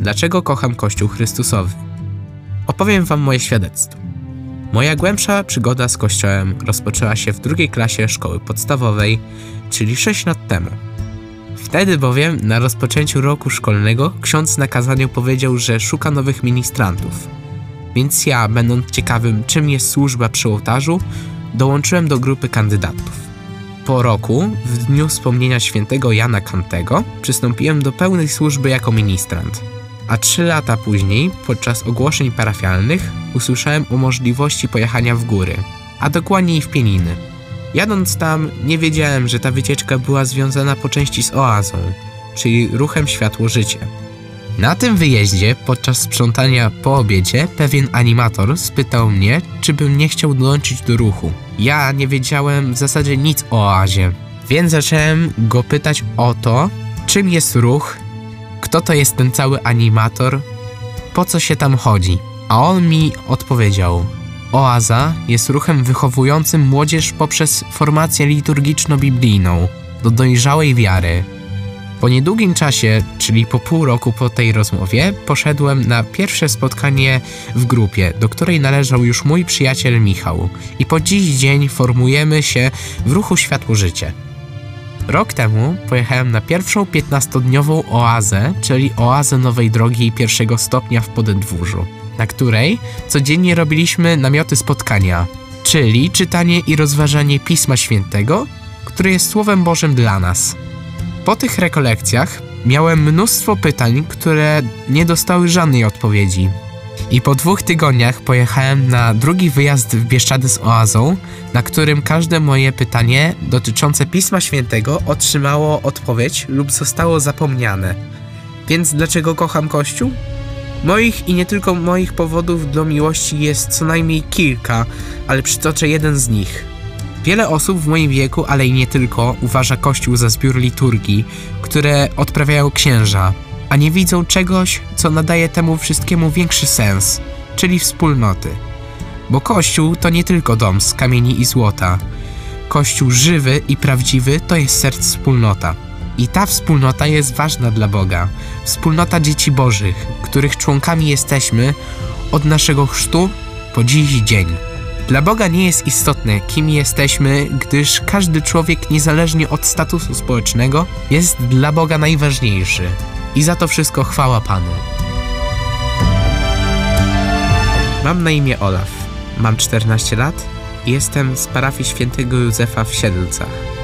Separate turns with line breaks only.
dlaczego kocham Kościół Chrystusowy. Opowiem Wam moje świadectwo. Moja głębsza przygoda z Kościołem rozpoczęła się w drugiej klasie szkoły podstawowej, czyli 6 lat temu. Wtedy bowiem, na rozpoczęciu roku szkolnego, ksiądz na kazaniu powiedział, że szuka nowych ministrantów. Więc ja, będąc ciekawym, czym jest służba przy ołtarzu, dołączyłem do grupy kandydatów. Po roku, w dniu wspomnienia świętego Jana Kantego, przystąpiłem do pełnej służby jako ministrant. A trzy lata później, podczas ogłoszeń parafialnych, usłyszałem o możliwości pojechania w góry, a dokładniej w Pieniny. Jadąc tam, nie wiedziałem, że ta wycieczka była związana po części z oazą, czyli ruchem Światło-Życie. Na tym wyjeździe, podczas sprzątania po obiedzie, pewien animator spytał mnie, czy bym nie chciał dołączyć do ruchu. Ja nie wiedziałem w zasadzie nic o oazie, więc zacząłem go pytać o to, czym jest ruch, kto to jest ten cały animator, po co się tam chodzi. A on mi odpowiedział: Oaza jest ruchem wychowującym młodzież poprzez formację liturgiczno-biblijną do dojrzałej wiary. Po niedługim czasie, czyli po pół roku po tej rozmowie, poszedłem na pierwsze spotkanie w grupie, do której należał już mój przyjaciel Michał, i po dziś dzień formujemy się w ruchu Światło Życie. Rok temu pojechałem na pierwszą 15-dniową oazę, czyli oazę nowej drogi pierwszego stopnia w Podedwórzu, na której codziennie robiliśmy namioty spotkania, czyli czytanie i rozważanie Pisma Świętego, które jest Słowem Bożym dla nas. Po tych rekolekcjach miałem mnóstwo pytań, które nie dostały żadnej odpowiedzi. I po dwóch tygodniach pojechałem na drugi wyjazd w Bieszczady z oazą, na którym każde moje pytanie dotyczące Pisma Świętego otrzymało odpowiedź lub zostało zapomniane. Więc dlaczego kocham Kościół? Moich i nie tylko moich powodów do miłości jest co najmniej kilka, ale przytoczę jeden z nich. Wiele osób w moim wieku, ale i nie tylko, uważa Kościół za zbiór liturgii, które odprawiają księża, a nie widzą czegoś, co nadaje temu wszystkiemu większy sens, czyli wspólnoty. Bo Kościół to nie tylko dom z kamieni i złota. Kościół żywy i prawdziwy to jest serc wspólnota. I ta wspólnota jest ważna dla Boga. Wspólnota dzieci Bożych, których członkami jesteśmy od naszego chrztu po dziś dzień. Dla Boga nie jest istotne, kim jesteśmy, gdyż każdy człowiek, niezależnie od statusu społecznego, jest dla Boga najważniejszy. I za to wszystko chwała Panu. Mam na imię Olaf. Mam 14 lat i jestem z parafii świętego Józefa w Siedlcach.